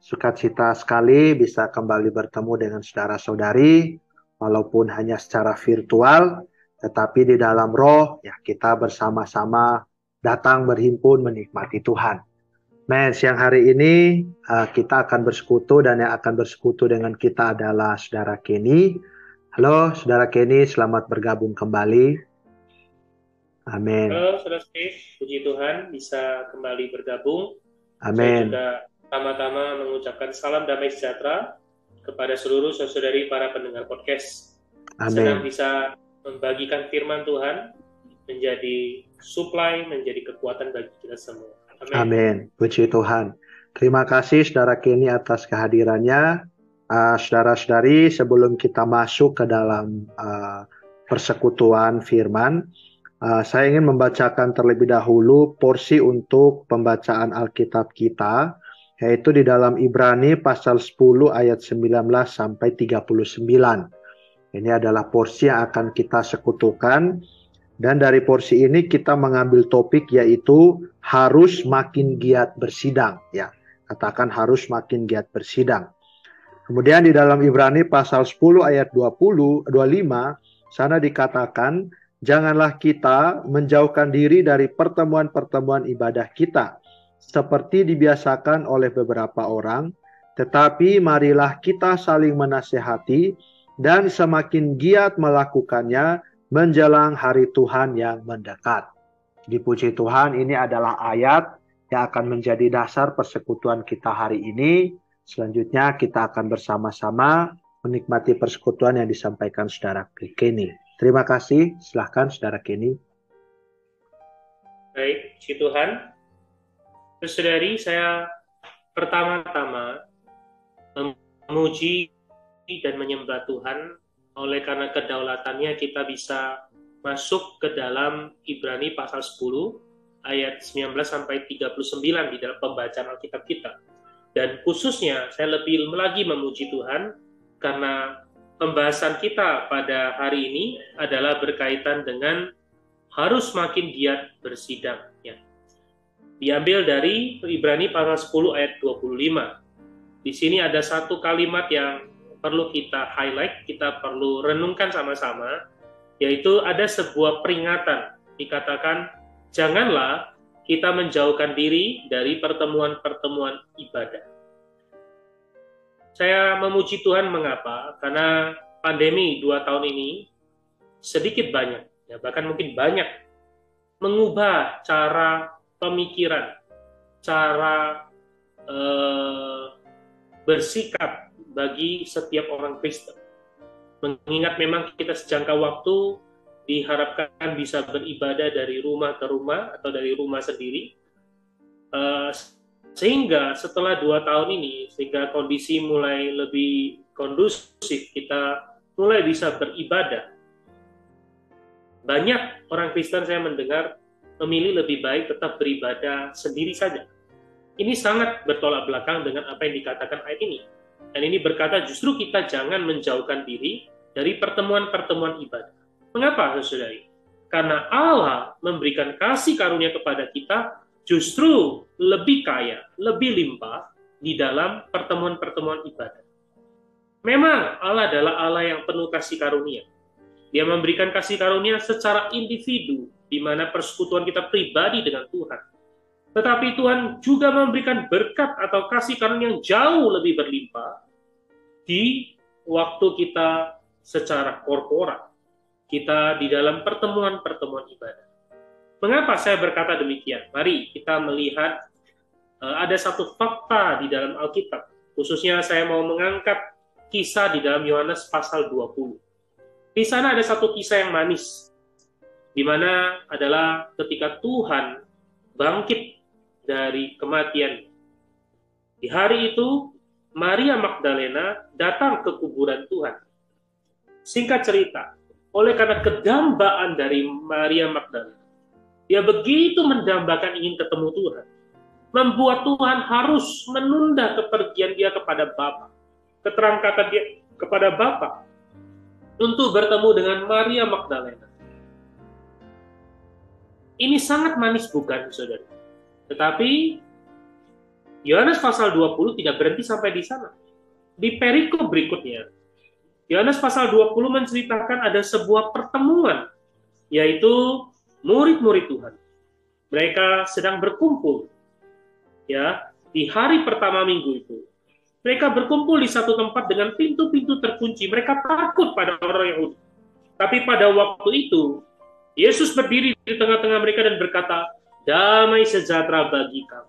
Sukacita sekali bisa kembali bertemu dengan saudara-saudari, walaupun hanya secara virtual, tetapi di dalam roh, ya kita bersama-sama datang berhimpun menikmati Tuhan. Men, siang hari ini uh, kita akan bersekutu dan yang akan bersekutu dengan kita adalah saudara Kenny. Halo, saudara Kenny, selamat bergabung kembali. Amin. Halo, saudara Steve, puji Tuhan bisa kembali bergabung. Amin. Saya juga Pertama-tama mengucapkan salam damai sejahtera kepada seluruh saudari para pendengar podcast. Amin. Senang bisa membagikan firman Tuhan menjadi supply, menjadi kekuatan bagi kita semua. Amin. Amin. Puji Tuhan. Terima kasih saudara Kenny atas kehadirannya. Uh, saudara-saudari, sebelum kita masuk ke dalam uh, persekutuan firman, uh, saya ingin membacakan terlebih dahulu porsi untuk pembacaan Alkitab kita yaitu di dalam Ibrani pasal 10 ayat 19 sampai 39. Ini adalah porsi yang akan kita sekutukan dan dari porsi ini kita mengambil topik yaitu harus makin giat bersidang ya. Katakan harus makin giat bersidang. Kemudian di dalam Ibrani pasal 10 ayat 20 25 sana dikatakan janganlah kita menjauhkan diri dari pertemuan-pertemuan ibadah kita seperti dibiasakan oleh beberapa orang, tetapi marilah kita saling menasehati dan semakin giat melakukannya menjelang hari Tuhan yang mendekat. Dipuji Tuhan, ini adalah ayat yang akan menjadi dasar persekutuan kita hari ini. Selanjutnya kita akan bersama-sama menikmati persekutuan yang disampaikan saudara Kenny. Terima kasih, silahkan saudara Kenny. Baik, si Tuhan, Saudari, saya pertama-tama memuji dan menyembah Tuhan oleh karena kedaulatannya kita bisa masuk ke dalam Ibrani pasal 10 ayat 19 sampai 39 di dalam pembacaan Alkitab kita. Dan khususnya saya lebih lagi memuji Tuhan karena pembahasan kita pada hari ini adalah berkaitan dengan harus makin giat bersidang diambil dari Ibrani pasal 10 ayat 25. Di sini ada satu kalimat yang perlu kita highlight, kita perlu renungkan sama-sama, yaitu ada sebuah peringatan. Dikatakan, janganlah kita menjauhkan diri dari pertemuan-pertemuan ibadah. Saya memuji Tuhan mengapa? Karena pandemi dua tahun ini sedikit banyak, ya bahkan mungkin banyak, mengubah cara pemikiran, cara eh, bersikap bagi setiap orang Kristen. Mengingat memang kita sejangka waktu diharapkan bisa beribadah dari rumah ke rumah atau dari rumah sendiri, eh, sehingga setelah dua tahun ini, sehingga kondisi mulai lebih kondusif, kita mulai bisa beribadah. Banyak orang Kristen saya mendengar memilih lebih baik tetap beribadah sendiri saja. Ini sangat bertolak belakang dengan apa yang dikatakan ayat ini. Dan ini berkata justru kita jangan menjauhkan diri dari pertemuan-pertemuan ibadah. Mengapa, saudari? Karena Allah memberikan kasih karunia kepada kita justru lebih kaya, lebih limpah di dalam pertemuan-pertemuan ibadah. Memang Allah adalah Allah yang penuh kasih karunia. Dia memberikan kasih karunia secara individu, di mana persekutuan kita pribadi dengan Tuhan. Tetapi Tuhan juga memberikan berkat atau kasih karunia yang jauh lebih berlimpah di waktu kita secara korporat. Kita di dalam pertemuan-pertemuan ibadah. Mengapa saya berkata demikian? Mari kita melihat uh, ada satu fakta di dalam Alkitab. Khususnya saya mau mengangkat kisah di dalam Yohanes pasal 20. Di sana ada satu kisah yang manis di mana adalah ketika Tuhan bangkit dari kematian. Di hari itu Maria Magdalena datang ke kuburan Tuhan. Singkat cerita, oleh karena kedambaan dari Maria Magdalena, dia begitu mendambakan ingin ketemu Tuhan, membuat Tuhan harus menunda kepergian dia kepada Bapa. Keterangkatan dia kepada Bapa untuk bertemu dengan Maria Magdalena. Ini sangat manis bukan, Saudara? Tetapi Yohanes pasal 20 tidak berhenti sampai di sana. Di perikop berikutnya, Yohanes pasal 20 menceritakan ada sebuah pertemuan, yaitu murid-murid Tuhan. Mereka sedang berkumpul, ya, di hari pertama minggu itu. Mereka berkumpul di satu tempat dengan pintu-pintu terkunci. Mereka takut pada orang Yahudi. Tapi pada waktu itu, Yesus berdiri di tengah-tengah mereka dan berkata, damai sejahtera bagi kamu.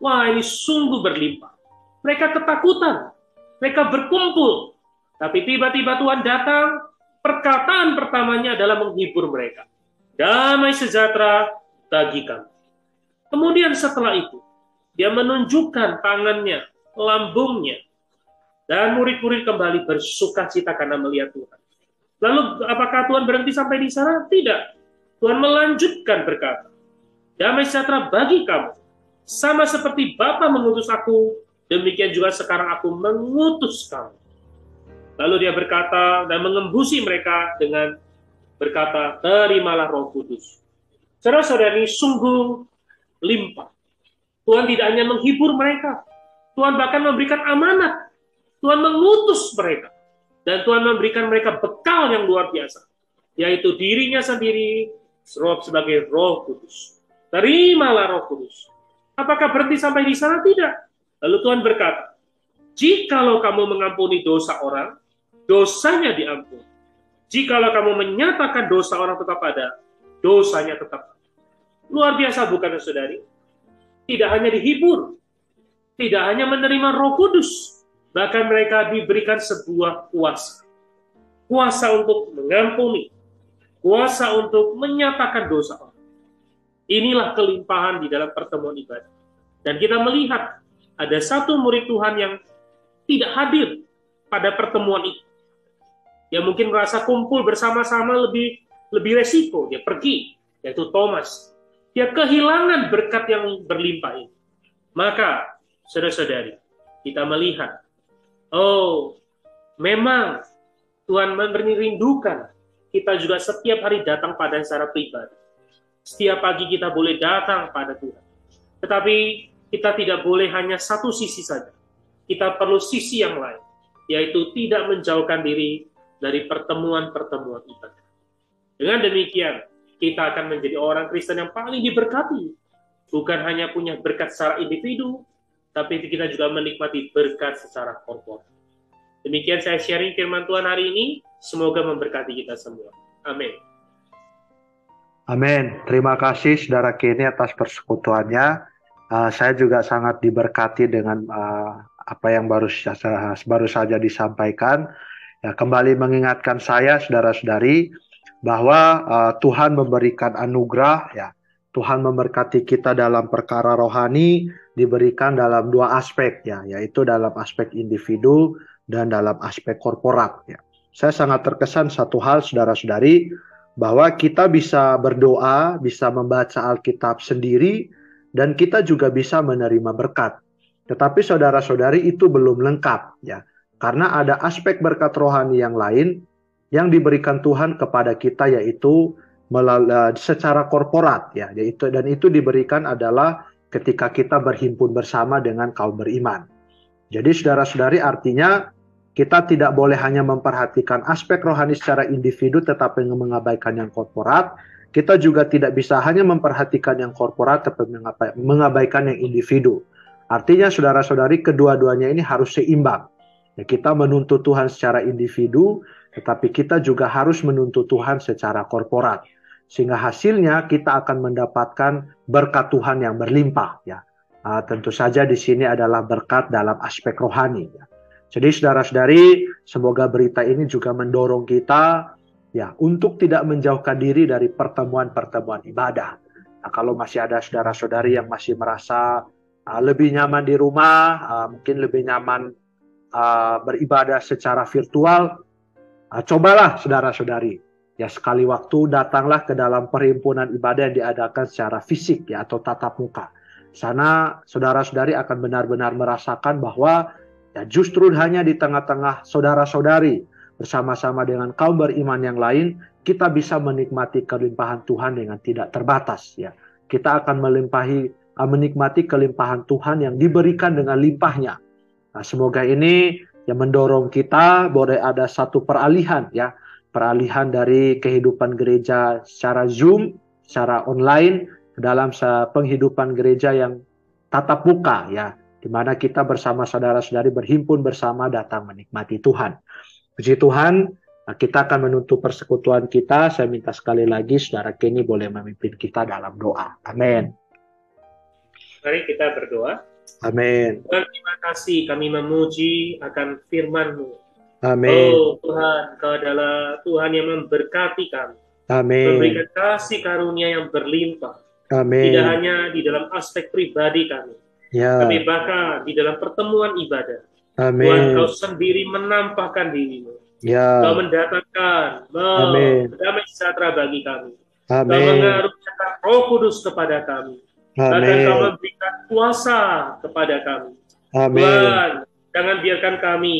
Wah, ini sungguh berlimpah. Mereka ketakutan. Mereka berkumpul. Tapi tiba-tiba Tuhan datang, perkataan pertamanya adalah menghibur mereka. Damai sejahtera bagi kamu. Kemudian setelah itu, dia menunjukkan tangannya, lambungnya, dan murid-murid kembali bersuka cita karena melihat Tuhan. Lalu apakah Tuhan berhenti sampai di sana? Tidak. Tuhan melanjutkan berkata, damai sejahtera bagi kamu sama seperti Bapa mengutus aku, demikian juga sekarang aku mengutus kamu. Lalu dia berkata dan mengembusi mereka dengan berkata, terimalah roh kudus. Saudara-saudari, sungguh limpah. Tuhan tidak hanya menghibur mereka, Tuhan bahkan memberikan amanat. Tuhan mengutus mereka. Dan Tuhan memberikan mereka bekal yang luar biasa. Yaitu dirinya sendiri sebagai roh kudus. Terimalah roh kudus. Apakah berhenti sampai di sana? Tidak. Lalu Tuhan berkata, Jikalau kamu mengampuni dosa orang, dosanya diampuni. Jikalau kamu menyatakan dosa orang tetap ada, dosanya tetap Luar biasa bukan saudari? Tidak hanya dihibur, tidak hanya menerima roh kudus, bahkan mereka diberikan sebuah kuasa. Kuasa untuk mengampuni, kuasa untuk menyatakan dosa. Inilah kelimpahan di dalam pertemuan ibadah. Dan kita melihat ada satu murid Tuhan yang tidak hadir pada pertemuan itu. Dia mungkin merasa kumpul bersama-sama lebih lebih resiko. Dia pergi, yaitu Thomas. Dia kehilangan berkat yang berlimpah ini. Maka, saudara-saudari, kita melihat, oh, memang Tuhan merindukan kita juga setiap hari datang pada secara pribadi setiap pagi kita boleh datang pada Tuhan. Tetapi kita tidak boleh hanya satu sisi saja. Kita perlu sisi yang lain, yaitu tidak menjauhkan diri dari pertemuan-pertemuan ibadah. Dengan demikian, kita akan menjadi orang Kristen yang paling diberkati. Bukan hanya punya berkat secara individu, tapi kita juga menikmati berkat secara korporat. Demikian saya sharing firman Tuhan hari ini. Semoga memberkati kita semua. Amin. Amin. Terima kasih saudara Kenny atas persekutuannya. Uh, saya juga sangat diberkati dengan uh, apa yang baru baru saja disampaikan. Ya, kembali mengingatkan saya saudara-saudari bahwa uh, Tuhan memberikan anugerah ya. Tuhan memberkati kita dalam perkara rohani diberikan dalam dua aspek ya, yaitu dalam aspek individu dan dalam aspek korporat ya. Saya sangat terkesan satu hal saudara-saudari bahwa kita bisa berdoa, bisa membaca Alkitab sendiri, dan kita juga bisa menerima berkat. Tetapi saudara-saudari itu belum lengkap ya, karena ada aspek berkat rohani yang lain yang diberikan Tuhan kepada kita yaitu melalui, secara korporat ya, yaitu dan itu diberikan adalah ketika kita berhimpun bersama dengan kaum beriman. Jadi saudara-saudari artinya kita tidak boleh hanya memperhatikan aspek rohani secara individu tetapi mengabaikan yang korporat. Kita juga tidak bisa hanya memperhatikan yang korporat tetapi mengabaikan yang individu. Artinya saudara-saudari kedua-duanya ini harus seimbang. Ya, kita menuntut Tuhan secara individu, tetapi kita juga harus menuntut Tuhan secara korporat. Sehingga hasilnya kita akan mendapatkan berkat Tuhan yang berlimpah. Ya, uh, tentu saja di sini adalah berkat dalam aspek rohani. Ya. Jadi saudara-saudari, semoga berita ini juga mendorong kita ya untuk tidak menjauhkan diri dari pertemuan-pertemuan ibadah. Nah, kalau masih ada saudara-saudari yang masih merasa uh, lebih nyaman di rumah, uh, mungkin lebih nyaman uh, beribadah secara virtual, uh, cobalah saudara-saudari. Ya sekali waktu datanglah ke dalam perhimpunan ibadah yang diadakan secara fisik ya atau tatap muka. Sana saudara-saudari akan benar-benar merasakan bahwa ya justru hanya di tengah-tengah saudara-saudari bersama-sama dengan kaum beriman yang lain kita bisa menikmati kelimpahan Tuhan dengan tidak terbatas ya. Kita akan melimpahi menikmati kelimpahan Tuhan yang diberikan dengan limpahnya. Nah, semoga ini yang mendorong kita boleh ada satu peralihan ya peralihan dari kehidupan gereja secara Zoom, secara online dalam penghidupan gereja yang tatap muka ya, di mana kita bersama saudara-saudari berhimpun bersama datang menikmati Tuhan. Puji Tuhan, kita akan menutup persekutuan kita. Saya minta sekali lagi saudara Kenny boleh memimpin kita dalam doa. Amin. Mari kita berdoa. Amin. Tuhan, terima kasih kami memuji akan firman-Mu Amin. Oh Tuhan, Kau adalah Tuhan yang memberkati kami. Amin. Memberikan kasih karunia yang berlimpah. Amin. Tidak hanya di dalam aspek pribadi kami. Ya. Tapi bahkan di dalam pertemuan ibadah. Amin. Tuhan Kau sendiri menampakkan dirimu. Ya. Kau mendatangkan Amin. damai sejahtera bagi kami. Amin. Kau mengaruniakan roh kudus kepada kami. Bahkan Amin. kau memberikan kuasa kepada kami. Amin. Tuhan, jangan biarkan kami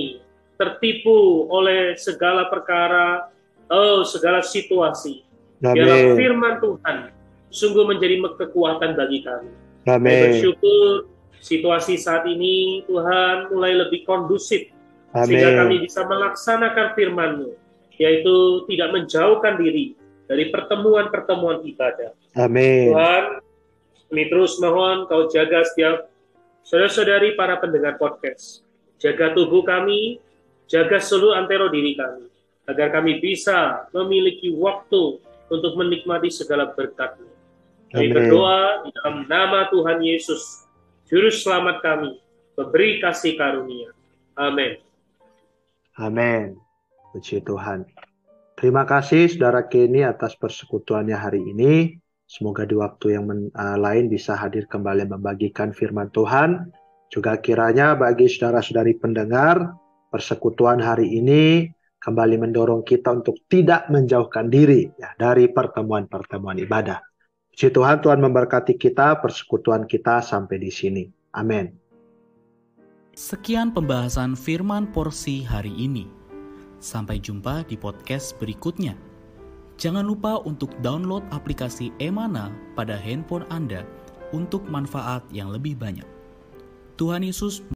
tertipu oleh segala perkara, oh segala situasi. Biarlah Amin. firman Tuhan sungguh menjadi kekuatan bagi kami. Kami Amin. bersyukur situasi saat ini Tuhan mulai lebih kondusif sehingga Amin. kami bisa melaksanakan firman-Mu, yaitu tidak menjauhkan diri dari pertemuan-pertemuan ibadah. Amin. Tuhan, kami terus mohon Kau jaga setiap saudara-saudari para pendengar podcast. Jaga tubuh kami, jaga seluruh antero diri kami, agar kami bisa memiliki waktu untuk menikmati segala berkat-Mu. Kami berdoa di dalam nama Tuhan Yesus, Juru Selamat kami, memberi kasih karunia. Amin. Amin. Puji Tuhan. Terima kasih Saudara Kenny atas persekutuannya hari ini. Semoga di waktu yang men- uh, lain bisa hadir kembali membagikan firman Tuhan. Juga kiranya bagi saudara-saudari pendengar, persekutuan hari ini kembali mendorong kita untuk tidak menjauhkan diri ya, dari pertemuan-pertemuan ibadah. Puji Tuhan, Tuhan memberkati kita, persekutuan kita sampai di sini. Amin. Sekian pembahasan firman porsi hari ini. Sampai jumpa di podcast berikutnya. Jangan lupa untuk download aplikasi Emana pada handphone Anda untuk manfaat yang lebih banyak. Tuhan Yesus